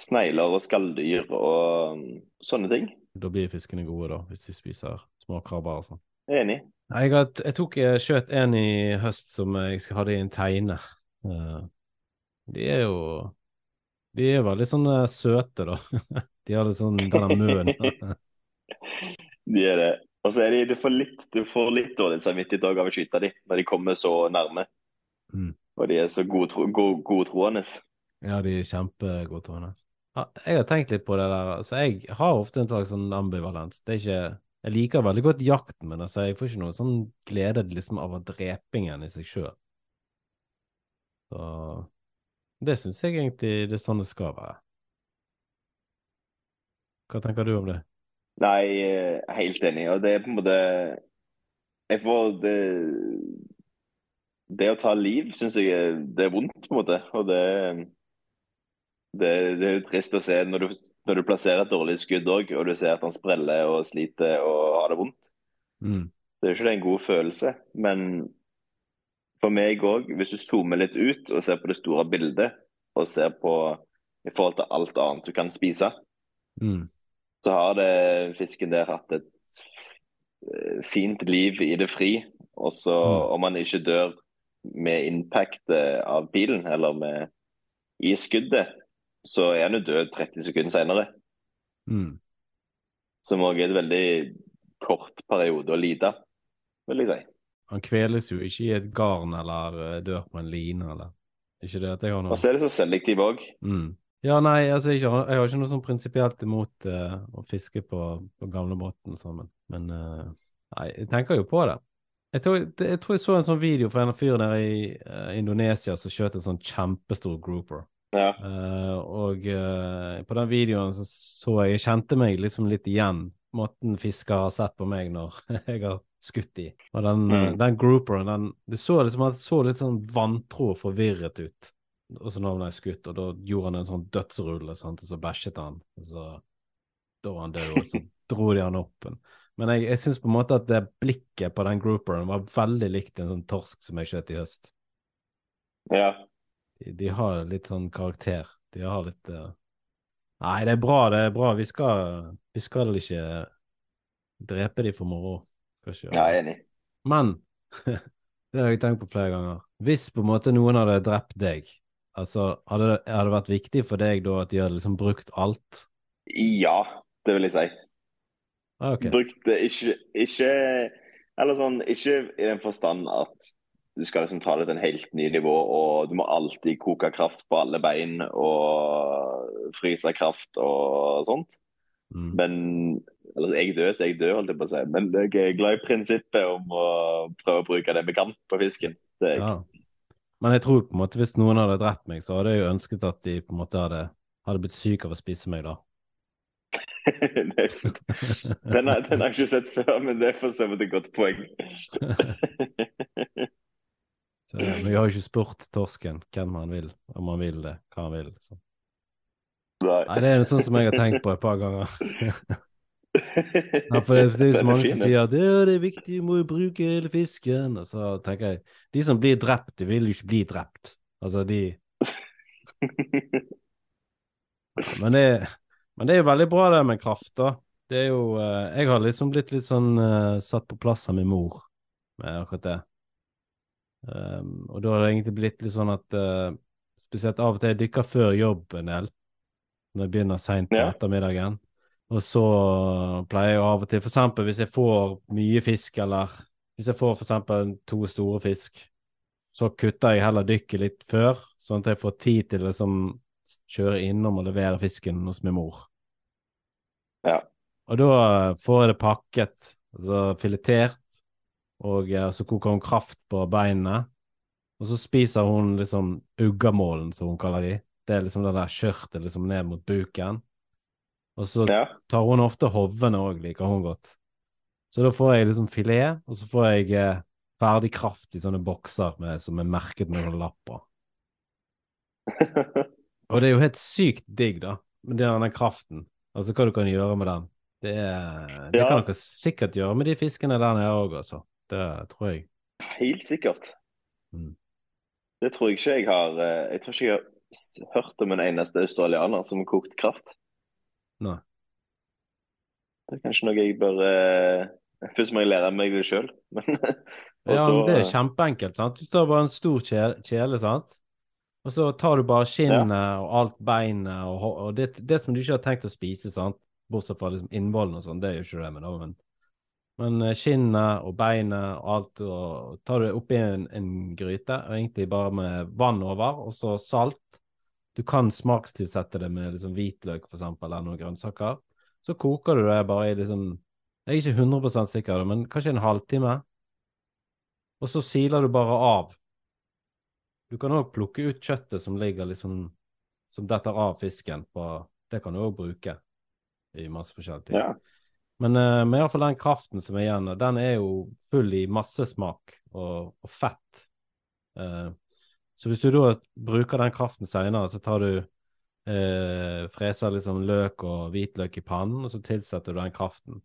snegler og skalldyr og mm, sånne ting. Da blir fiskene gode, da, hvis de spiser småkrabber og sånn. Enig. Jeg, har, jeg tok kjøtt skjøt en i høst som jeg skal ha det i en teine. Eh, de er jo De er veldig sånn eh, søte, da. [laughs] De har litt sånn denne munnen. [laughs] De er det. Og så er de, du får litt, du får litt dårlig samvittighet av å skyte dem når de kommer så nærme. Mm. Og de er så godtro, god, godtroende. ja, de er kjempegodtroende. Ja, jeg har tenkt litt på det der. Altså, jeg har ofte en slags sånn ambivalens. Det er ikke Jeg liker veldig godt jakten, men altså, jeg får ikke noe sånn glede liksom av drepingen i seg sjøl. Så det syns jeg egentlig det er sånn det skal være. Hva tenker du om det? Nei, eh, helt enig. Og det er på en måte Jeg får det Det å ta liv syns jeg er- det er vondt, på en måte. Og det, det, det er jo trist å se når du, når du plasserer et dårlig skudd òg, og du ser at han spreller og sliter og har det vondt. Mm. Det er jo ikke det en god følelse. Men for meg òg, hvis du zoomer litt ut og ser på det store bildet, og ser på i forhold til alt annet du kan spise, Mm. Så har det fisken der hatt et eh, fint liv i det fri. Og så Mm. om han ikke dør med impact eh, av pilen, eller med i skuddet, så er han jo død 30 sekunder senere. Mm. Som òg er en veldig kort periode å lide, vil jeg si. Han kveles jo ikke i et garn eller eh, dør på en line, eller Ikke det at jeg har noe Og så er det så selektiv òg. mm. Ja, nei, altså jeg, har- jeg har ikke noe sånn prinsipielt imot uh, å fiske på, på gamlebåten sammen, men uh, nei, jeg tenker jo på det. Jeg tror, det- jeg tror jeg så en sånn video fra en fyr der i uh, Indonesia som skjøt en sånn kjempestor grouper. Ja. Uh, og uh, på den videoen så, så jeg Jeg kjente meg liksom litt igjen. Måten fisker har sett på meg når [laughs] jeg har skutt i. Og den, Mm. den grouperen, den Det så liksom at det så litt sånn vantro og forvirret ut. Og så nå han jeg skutt, og da gjorde han en sånn dødsrulle, sant? og så bæsjet han. Og så da var han død, og så dro de han opp. Men jeg, jeg syns på en måte at det blikket på den grouperen var veldig likt en sånn torsk som jeg skjøt i høst ja. de, de har litt sånn karakter. De har litt uh... Nei, det er bra, det er bra. Vi skal, vi skal ikke drepe de for moro. Kanskje. Ja, Jeg er enig. Men [laughs] det har jeg tenkt på flere ganger. Hvis på en måte noen hadde drept deg, altså hadde det hadde det vært viktig for deg da at de hadde liksom brukt alt? Ja, det vil jeg si. Ah, ok. det ikke, ikke Eller sånn, ikke i den forstand at du skal liksom ta det til en helt ny nivå, og du må alltid koke kraft på alle bein og fryse kraft og sånt. Mm. Men eller, jeg dør, så jeg dør, holdt jeg på å si. Men jeg er glad i prinsippet om å prøve å bruke det vi kan på fisken. Det er jeg. Ja. Men jeg tror på en måte hvis noen hadde drept meg, så hadde jeg jo ønsket at de på en måte hadde, hadde blitt syke av å spise meg da. [laughs] Den, har, den har jeg ikke sett før, men det er for så vidt et godt poeng. [laughs] Så, men vi har jo ikke spurt torsken hvem han vil, om han vil det, hva han vil. Så. Nei, Nei. det er sånn som jeg har tenkt på et par ganger. [laughs] Ja, for det, det er jo så mange som sier at det er viktig, må jo bruke hele fisken. Og så tenker jeg, de som blir drept, de vil jo ikke bli drept. Altså, de [laughs] Men det, men det er jo veldig bra det med kraft, da. Det er jo eh, Jeg har liksom blitt litt sånn eh, satt på plass av min mor med akkurat det. Um, og da har det egentlig blitt litt sånn at uh, spesielt av og til jeg dykker før jobb en del, når jeg begynner seint på Ja. ettermiddagen. Og så pleier jeg av og til, eksempel hvis jeg får mye fisk, eller hvis jeg får eksempel to store fisk, så kutter jeg heller dykket litt før, sånn at jeg får tid til å liksom kjøre innom og levere fisken hos min mor. Ja. Og da får jeg det pakket, altså filetert, og eh, så koker hun kraft på beinene. Og så spiser hun liksom uggamålen, som hun kaller de. Det er liksom det der skjørtet liksom ned mot buken. Og så Ja. tar hun ofte hovene òg, liker hun godt. Så da får jeg liksom filet, og så får jeg eh, ferdig kraft i sånne bokser med, som er merket med noen lapper. [laughs] Og det er jo helt sykt digg, da, med den kraften. Altså hva du kan gjøre med den. Det, det Ja. kan dere sikkert gjøre med de fiskene der nede òg, altså. Det tror jeg. Helt sikkert. Mm. Det tror jeg ikke jeg har eh, Jeg tror ikke jeg har hørt om en eneste australianer som har kokt kraft. Nei. Det er kanskje noe jeg bør eh, Først må jeg lære meg det sjøl, men [laughs] Ja, [laughs] men det er kjempeenkelt. sant? Du tar bare en stor kjele, sant? Og så tar du bare skinnet og alt beinet og, og det, det som du ikke har tenkt å spise, sant? bortsett fra liksom innvollene og sånn, det er jo ikke det, med da, men, men eh, skinnet og beinet og alt, og tar du oppi en, en gryte, og egentlig bare med vann over, og så salt. Du kan smakstilsette det med liksom hvitløk, for eksempel, eller noen grønnsaker. Så koker du det bare i liksom Jeg er ikke 100% sikker, men kanskje en halvtime. Og så siler du bare av. Du kan òg plukke ut kjøttet som ligger liksom Som detter av fisken på Det kan du òg bruke i masse forskjellige ting. ja. Men, uh, men iallfall den kraften som er igjen, den er jo full i masse smak og, og fett. Eh, så hvis du da bruker den kraften senere, så tar du eh, freser liksom løk og hvitløk i pannen, og så tilsetter du den kraften.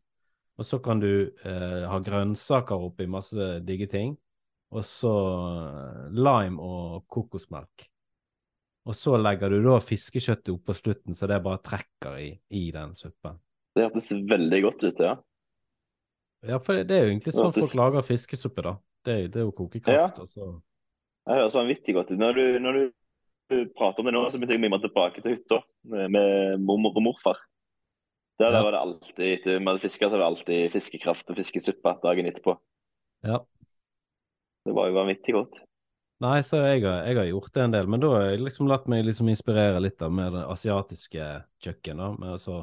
Og så kan du eh, ha grønnsaker oppi masse digge ting, og så eh, lime og kokosmelk. Og så legger du da fiskekjøttet oppå slutten, så det bare trekker i, i den suppen. Det hørtes veldig godt ut, ja. Ja, for det, det er jo egentlig sånn Hørtes- folk lager fiskesuppe, da. Det, det er jo kokekraft, og så Det høres vanvittig godt ut. Når du, når du du prater om det nå, så begynte jeg mye mer tilbake til hytta med, med mormor og morfar. Der, der var det alltid, etter vi hadde fiska, så var det alltid fiskekraft og fiskesuppe dagen etterpå. Ja. Det var jo vanvittig godt. Nei, så jeg har, jeg har gjort det en del, men da har jeg liksom latt meg liksom inspirere litt av med det asiatiske kjøkkenet. med så,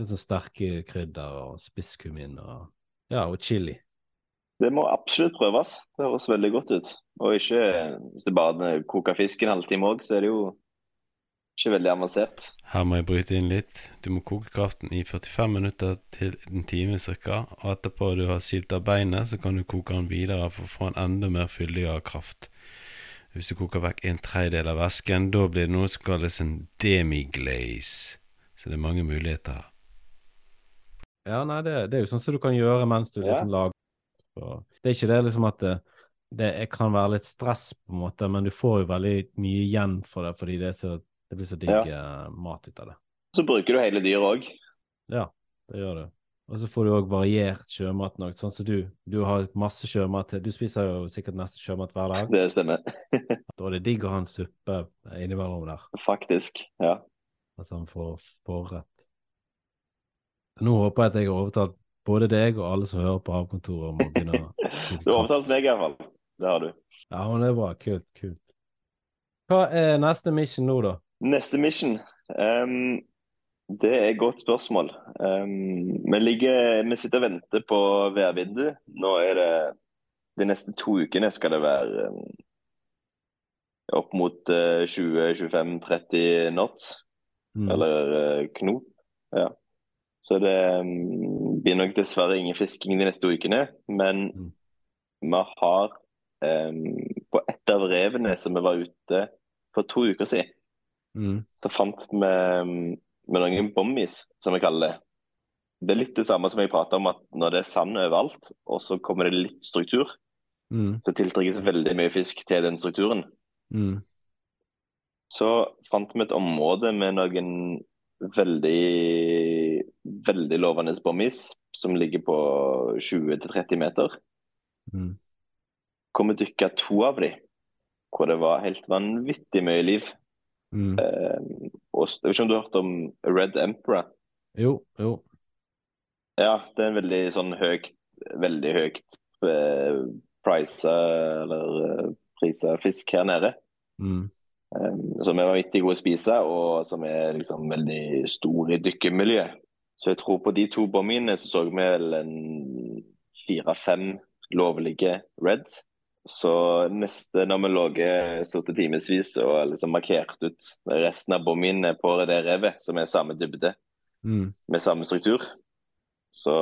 litt sånn sterke krydder og spisskummin og ja, og chili. Det må absolutt prøves. Det høres veldig godt ut. Og ikke hvis det bare koker fisk en halvtime òg, så er det jo ikke veldig avansert. Her må jeg bryte inn litt. Du må koke kraften i 45 minutter til en time ca. Og etterpå du har silt av beinet, så kan du koke den videre for å få en enda mer fyldigere kraft. Hvis du koker vekk en tredjedel av væsken, da blir det noe som kalles en demiglaze. Så det er mange muligheter her. Ja, nei, det, det er jo sånn som du kan gjøre mens du Ja. liksom lager og Det er ikke det liksom at det, kan være litt stress, på en måte, men du får jo veldig mye igjen for det, fordi det, så, det blir så digg ja. mat ut av det. Så bruker du hele dyret òg. Ja, det gjør du. Og så får du òg variert sjømat. Nok, sånn som du. Du har masse sjømat. Du spiser jo sikkert nesten sjømat hver dag. Det stemmer. [laughs] da er det digg å ha en suppe innimellom der, Faktisk. Ja. altså han får forrett. Nå håper jeg at jeg har overtalt både deg og alle som hører på Havkontoret om å begynne å [laughs] Du har overtalt meg iallfall. Det har du. Ja, men det er bra. Kult, kult. Hva er neste mission nå, da? Neste mission. Um, det er et godt spørsmål. Um, vi, ligger, vi sitter og venter på værvinduet. Nå er det De neste to ukene skal det være um, opp mot uh, 20-25-30 knots, Mm. eller uh, knop. Ja. Så det blir nok dessverre ingen fisking de neste ukene. Men Mm. vi har på et av revene som vi var ute for to uker siden Mm. så fant vi med noen bommis, som vi kaller det. Det er litt det samme som jeg prater om, at når det er sand overalt, og så kommer det litt struktur, Mm. så tiltrekkes veldig mye fisk til den strukturen. Mm. Så fant vi et område med noen veldig, veldig lovende bommis, som ligger på 20-30 meter. Mm. Hvor og dykka to av de, hvor det var helt vanvittig mye liv. Mm. Uh, og jeg vet ikke om du har hørt om Red Emperor? Jo, jo. Ja, det er en veldig sånn høyt, veldig høyt eh, prisa, eller eh, prisa fisk her nede. Mm. Um, som er vanvittig god å spise, og som er liksom veldig stor i dykkemiljøet. Så jeg tror på de to bommene så så vi vel en fire-fem lovlige reds. Så neste, når vi lå sorte timevis og liksom markert ut resten av bommene på det revet, som er samme dybde, Mm. med samme struktur Så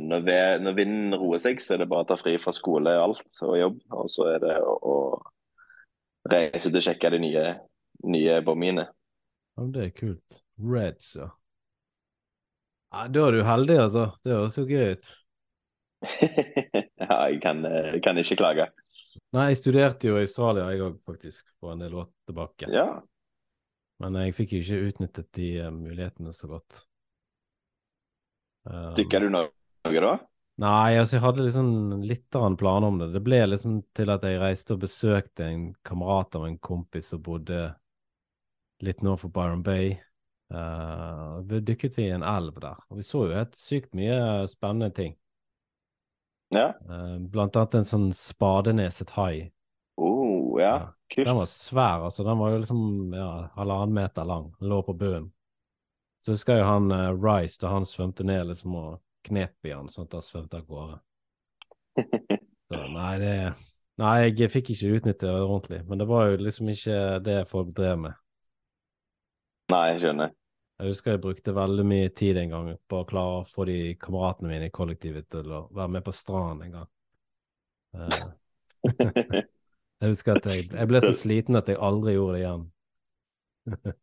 når, vi, når vinden roer seg, så er det bare å ta fri fra skole og alt og jobb. Og så er det å, å reise ut og sjekke de nye, nye bommene. Ja, det er kult. Reds, ja. ja. Da er du heldig, altså. Det høres jo gøy ut. [laughs] [laughs] ja, jeg kan, kan ikke klage. Nei, jeg studerte jo i Australia, jeg òg, faktisk, for en del år tilbake. Ja, Men jeg fikk jo ikke utnyttet de eh, mulighetene så godt. Um, Dykka du noe, noe da? Nei, altså jeg hadde liksom litt av en plan om det. Det ble liksom til at jeg reiste og besøkte en kamerat av en kompis som bodde litt nord for Byron Bay. Uh, vi dykket vi i en elv der, og vi så jo helt sykt mye spennende ting. Ja. Eh, blant annet en sånn spadeneset hai. Oh, ja, Den var svær, altså. Den var jo liksom ja, halvannen meter lang. Den lå på bunnen. Så husker jeg han uh, Rice, da han svømte ned liksom og knep i han, sånn at han svømte av gårde. [laughs] Så nei, det Nei, jeg fikk ikke utnytte det ordentlig. Men det var jo liksom ikke det folk drev med. Nei, jeg skjønner. Jeg husker jeg brukte veldig mye tid en gang på å klare å få de kameratene mine i kollektivet til å være med på stranden en gang. Eh, [laughs] jeg husker at jeg, jeg ble så sliten at jeg aldri gjorde det igjen. [laughs]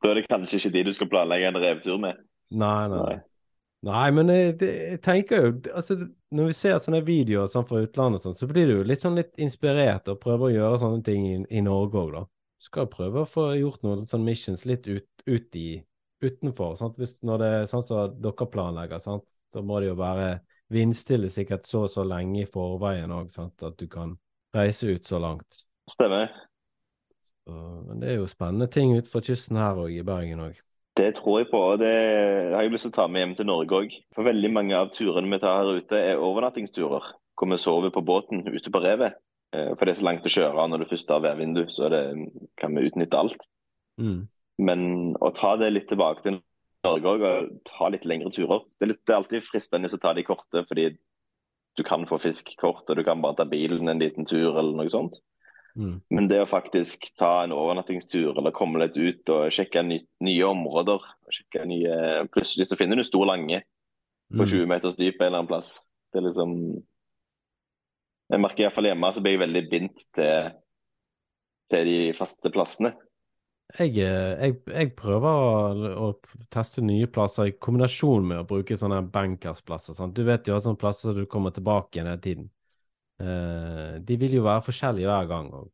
Da er det kanskje ikke de du skal planlegge en revetur med. Nei, nei. Nei. nei. Men jeg, jeg tenker jo altså, Når vi ser sånne videoer sånn fra utlandet, sånn, så blir du jo litt sånn litt inspirert og prøver å gjøre sånne ting i, i Norge òg, da. Skal prøve å få gjort noen sånn missions litt ut, ut i utenfor. Hvis, når det er sånn som dere planlegger, sant? så må det jo være vindstille sikkert så og så lenge i forveien òg, at du kan reise ut så langt. Stemmer. Så, men det er jo spennende ting utenfor kysten her òg, i Bergen òg. Det tror jeg på, og det har jeg lyst til å ta med hjem til Norge òg. For veldig mange av turene vi tar her ute, er overnattingsturer. Hvor vi sover på båten ute på revet. Eh, For det er så langt å kjøre når du først har værvindu, så det, kan vi utnytte alt. Mm. Men å ta det litt tilbake til Norge òg, og ta litt lengre turer. Det er, litt, det er alltid fristende å ta de korte, fordi du kan få fisk kort, og du kan bare ta bilen en liten tur eller noe sånt. Mm. Men det å faktisk ta en overnattingstur eller komme litt ut og sjekke ny, nye områder og sjekke nye, Plutselig så finner du stor lange på Mm. 20 meters dyp en eller annen plass. Det er liksom Jeg merker iallfall hjemme så blir jeg veldig bindt til, til de faste plassene. Jeg, eh, jeg, jeg prøver å, å teste nye plasser i kombinasjon med å bruke sånne bankersplasser. Sant? Du vet jo at sånne plasser du kommer tilbake igjen hele tiden. Eh, de vil jo være forskjellige hver gang. Og.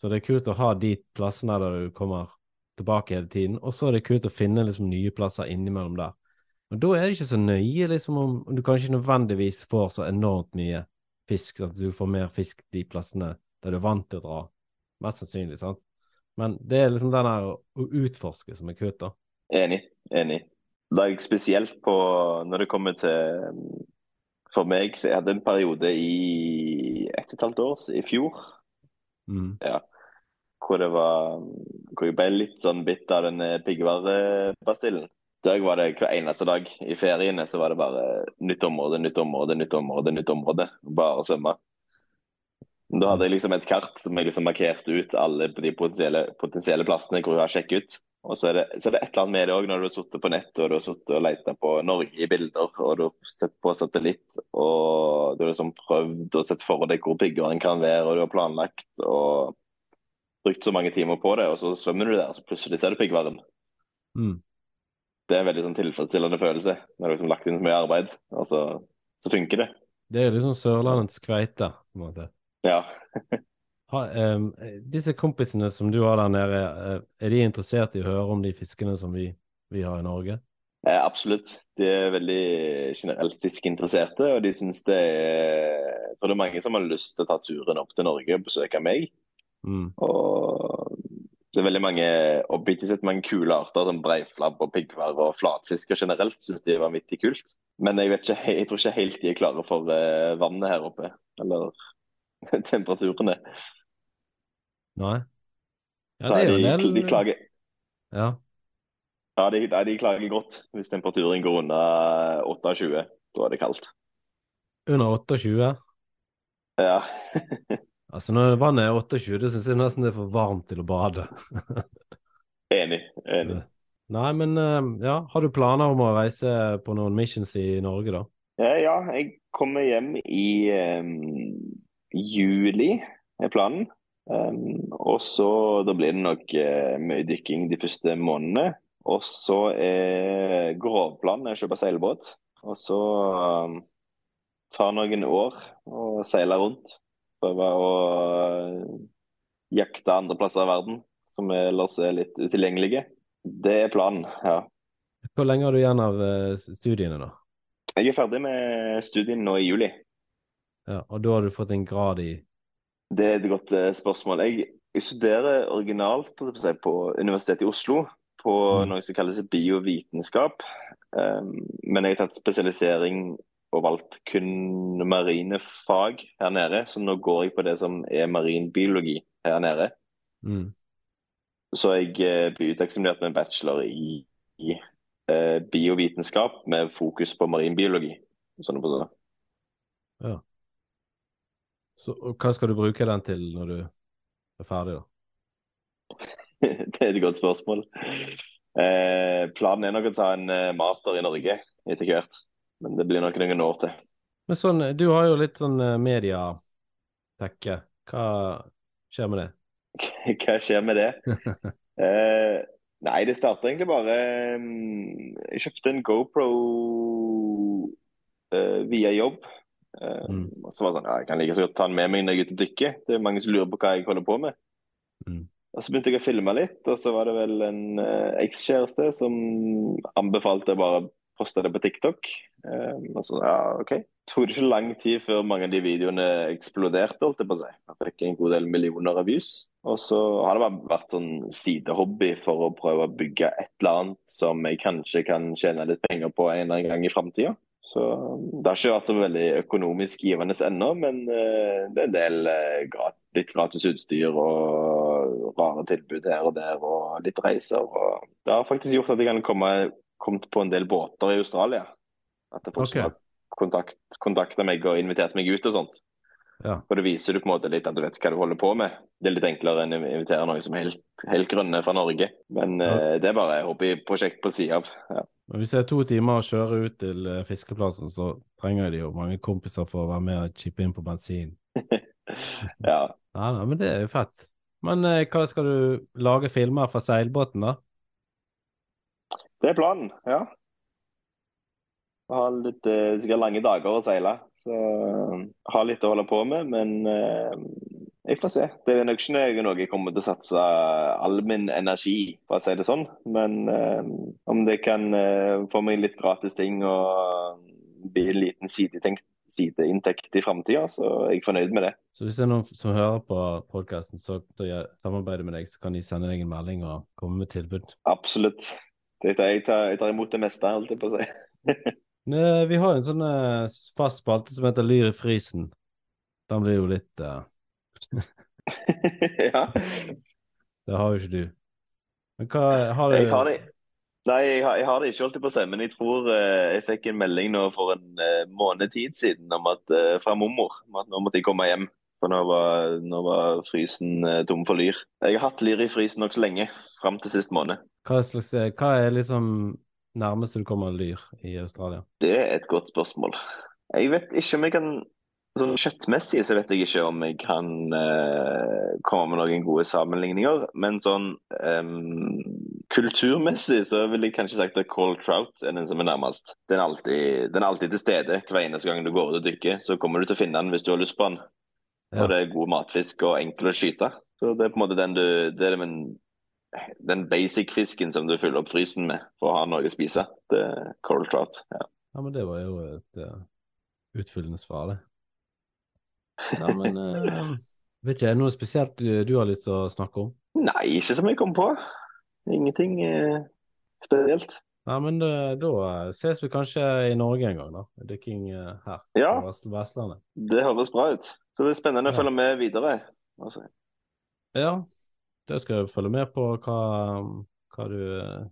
Så det er kult å ha de plassene der du kommer tilbake hele tiden, og så er det kult å finne liksom nye plasser innimellom der. Og da er det ikke så nøye liksom om om du kanskje nødvendigvis får så enormt mye fisk, at du får mer fisk de plassene der du er vant til å dra. Mest sannsynlig, sant? Men det er liksom den her å utforske som er kult, da. Enig. Enig. Da er spesielt på når det kommer til For meg så jeg hadde en periode i ett og et halvt år, i fjor, Mm. hvor det var Hvor jeg ble litt sånn bitt av den eh, piggvarebastillen. Der var det hver eneste dag. I feriene så var det bare nytt område, nytt område, nytt område, nytt område. Bare å svømme. Da hadde jeg liksom et kart som jeg liksom markerte ut alle de potensielle, potensielle plassene hvor jeg har sjekket ut. Og så er, det, så er det et eller annet med det òg, når du har sittet på nett og du har sittet og leita på Norge i bilder, og du har sett på satellitt, og du har liksom prøvd og sett for deg hvor piggvaren kan være, og du har planlagt og brukt så mange timer på det, og så svømmer du der, og så plutselig ser du piggvaren. Mm. Det er en veldig sånn tilfredsstillende følelse når du har liksom lagt inn så mye arbeid, og så, så funker det. Det er liksom Sørlandets kveite, på en måte. Ja. [laughs] Ha, um, disse kompisene som du har der nede, eh, er de interessert i å høre om de fiskene som vi, vi har i Norge? Eh, absolutt. De er veldig generelt fiskeinteresserte, og de syns det er Jeg tror det er mange som har lyst til å ta turen opp til Norge og besøke meg. Mm. Og det er veldig mange objektivt sett mange kule arter, som breiflabb og piggvar og flatfisker generelt, syns de er vanvittig kult. Men jeg, vet ikke, [laughs] jeg tror ikke helt de er klare for eh, vannet her oppe. Eller [laughs] temperaturene. Nei? Ja, det er jo en del de klager Ja. Ja, de, de klager godt hvis temperaturen går under 28. Da er det kaldt. Under 28? Ja. [laughs] Altså, når vannet er 28, da syns jeg nesten det er for varmt til å bade. [laughs] Enig. enig. Nei, men eh, ja, har du planer om å reise på noen missions i Norge, da? Eh, Ja, jeg kommer hjem i um, juli, er planen. Um, og så da blir det nok uh, mye dykking de første månedene. Og så er grovplanen å kjøpe seilbåt. Og så um, ta noen år og seile rundt. Prøve å eh, jakte andre plasser i verden som ellers er litt utilgjengelige. Det er planen, ja. Hvor lenge har du igjen av eh, studiene, da? Jeg er ferdig med studiene nå i juli. Ja, og da har du fått en grad i Det er et godt eh, spørsmål. Jeg, jeg studerer originalt på, Universitetet i Oslo på Mm. noe som kalles biovitenskap. Um, men jeg har tatt spesialisering og valgt kun marine fag her nede, så nå går jeg på det som er marinbiologi her nede. mm. Så jeg eh, blir uteksaminert med en bachelor i, i eh, biovitenskap med fokus på marinbiologi. Sånn på sånn. Ja. Så hva skal du bruke den til når du er ferdig, da? [laughs] Det er et godt spørsmål. Eh, planen er nok å ta en eh, master i Norge etter hvert, men det blir nok noen år til. Men sånn, du har jo litt sånn eh, mediatekke. Hva skjer med det? [laughs] Hva skjer med det? [laughs] Eh, nei, det starta egentlig bare mm, Jeg kjøpte en GoPro eh, via jobb. Eh, Mm. og så var det sånn, ja, Jeg kan like så godt ta den med meg når jeg er ute og dykker. Det er mange som lurer på hva jeg holder på med. Mm. Og Så begynte jeg å filme litt, og så var det vel en eh, ekskjæreste som anbefalte bare poste det på TikTok. Um, og så, ja, ok. Tok det ikke lang tid før mange av de videoene eksploderte, holdt jeg på å si. Jeg fikk en god del millioner av views. Og så har det bare vært sånn sidehobby for å prøve å bygge et eller annet som jeg kanskje kan tjene litt penger på en eller annen gang i framtida. Så det har ikke vært så veldig økonomisk givende ennå, men uh, det er en del uh, gratis, litt gratis utstyr og rare tilbud her og der, og litt reiser. Og det har faktisk gjort at jeg kan komme kommet på en del båter i Australia. At det folk okay. har kontakt, kontakta meg og invitert meg ut og sånt. Ja. Og det viser du på en måte litt at du vet hva du holder på med. Det er litt enklere enn å invitere noen som er helt, helt grønne fra Norge. Men eh, det er bare et hobbyprosjekt på sida av. Ja. Men Hvis det er to timer å kjøre ut til eh, fiskeplassen, så trenger de jo mange kompiser for å være med og chippe inn på bensin. [laughs] ja. Ja, men det er jo fett. Men eh, hva skal du lage filmer fra seilbåten, da? Det er planen, ja. Har litt, eh, sikkert lange dager å seile, så eh, har litt å holde på med. Men eh, jeg får se. Det er nok ikke noe jeg kommer til å satse all min energi for å si det sånn. Men eh, om det kan eh, få meg litt gratis ting og bli en liten sideinntekt sideinntekt i framtida, så er jeg fornøyd med det. Så hvis det er noen som hører på podkasten, så, så jeg samarbeider med deg, så kan de sende deg en melding og komme med tilbud. Absolutt. Det, jeg, tar, jeg tar imot det meste, holdt jeg på å si. [laughs] Vi har en sånn eh, fast spalte som heter Lyr i frysen. Den blir jo litt uh... [laughs] ja. [laughs] Det har jo ikke du. Men hva har du Jeg har det Nei, jeg har, jeg har det ikke, holdt jeg på å si, men jeg tror uh, jeg fikk en melding nå for en uh, måned tid siden om at, fra mormor om at nå måtte jeg komme hjem. For nå var, nå var frysen tom for lyr. Jeg har hatt lyr i frysen nokså lenge, fram til sist måned. Hva, slags, eh, hva er liksom nærmeste du kommer lyr i Australia? Det er et godt spørsmål. Jeg vet ikke om jeg kan Sånn Kjøttmessig så vet jeg ikke om jeg kan eh, komme med noen gode sammenligninger. Men sånn em, kulturmessig så vil jeg kanskje sagt at cold trout er den som er nærmest. Den er alltid, den er alltid til stede hver eneste gang du går ut og dykker. Så kommer du til å finne den hvis du har lyst på den. Ja. Og det er god matfisk og enkel å skyte. Så det er på en måte den du Det er den, den basic fisken som du fyller opp frysen med for å ha noe å spise. Det er cold trout. Ja. Ja, men det var jo et uh, utfyllende svar, det. Ja, men [laughs] uh, Vet ikke, er det noe spesielt du, du har lyst til å snakke om? Nei, ikke som jeg kom på. Ingenting uh, spesielt. Nei, men da eh, ses vi kanskje i Norge en gang, da. Dykking her Ja. på Vest Vestlandet. Det høres bra ut. Så det blir spennende Ja. å følge med videre. Altså, Ja, det skal jeg følge med på hva, hva du eh,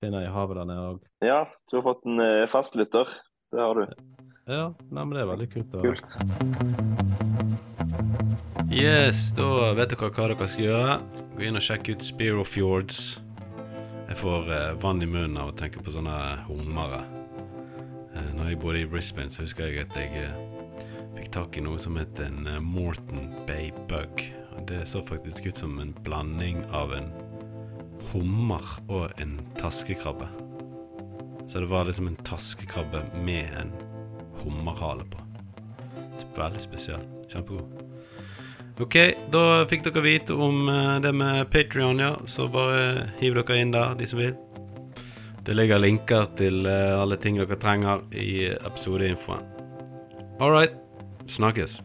finner i havet der nede òg. ja, du har fått en fastlytter. Det har du. Ja, nei, men det er veldig kult. å- Kult. Yes, da vet dere hva dere skal gjøre. Gå inn og sjekk ut Spiro Fjords. Jeg får eh, vann i munnen av å tenke på sånne hummere. Eh, når jeg bodde i Brisbane, så husker jeg at jeg eh, fikk tak i noe som het en eh, Morton Bay Bug. Det så faktisk ut som en blanding av en hummer og en taskekrabbe. Så det var liksom en taskekrabbe med en hummerhale på. Veldig spesiell. Kjempegod. Ok, da fikk dere vite om eh, det med Patrion, ja. Så bare hiv dere inn der, de som vil. Det ligger linker til eh, alle ting dere trenger i episodeinfoen. All right. Snakkes.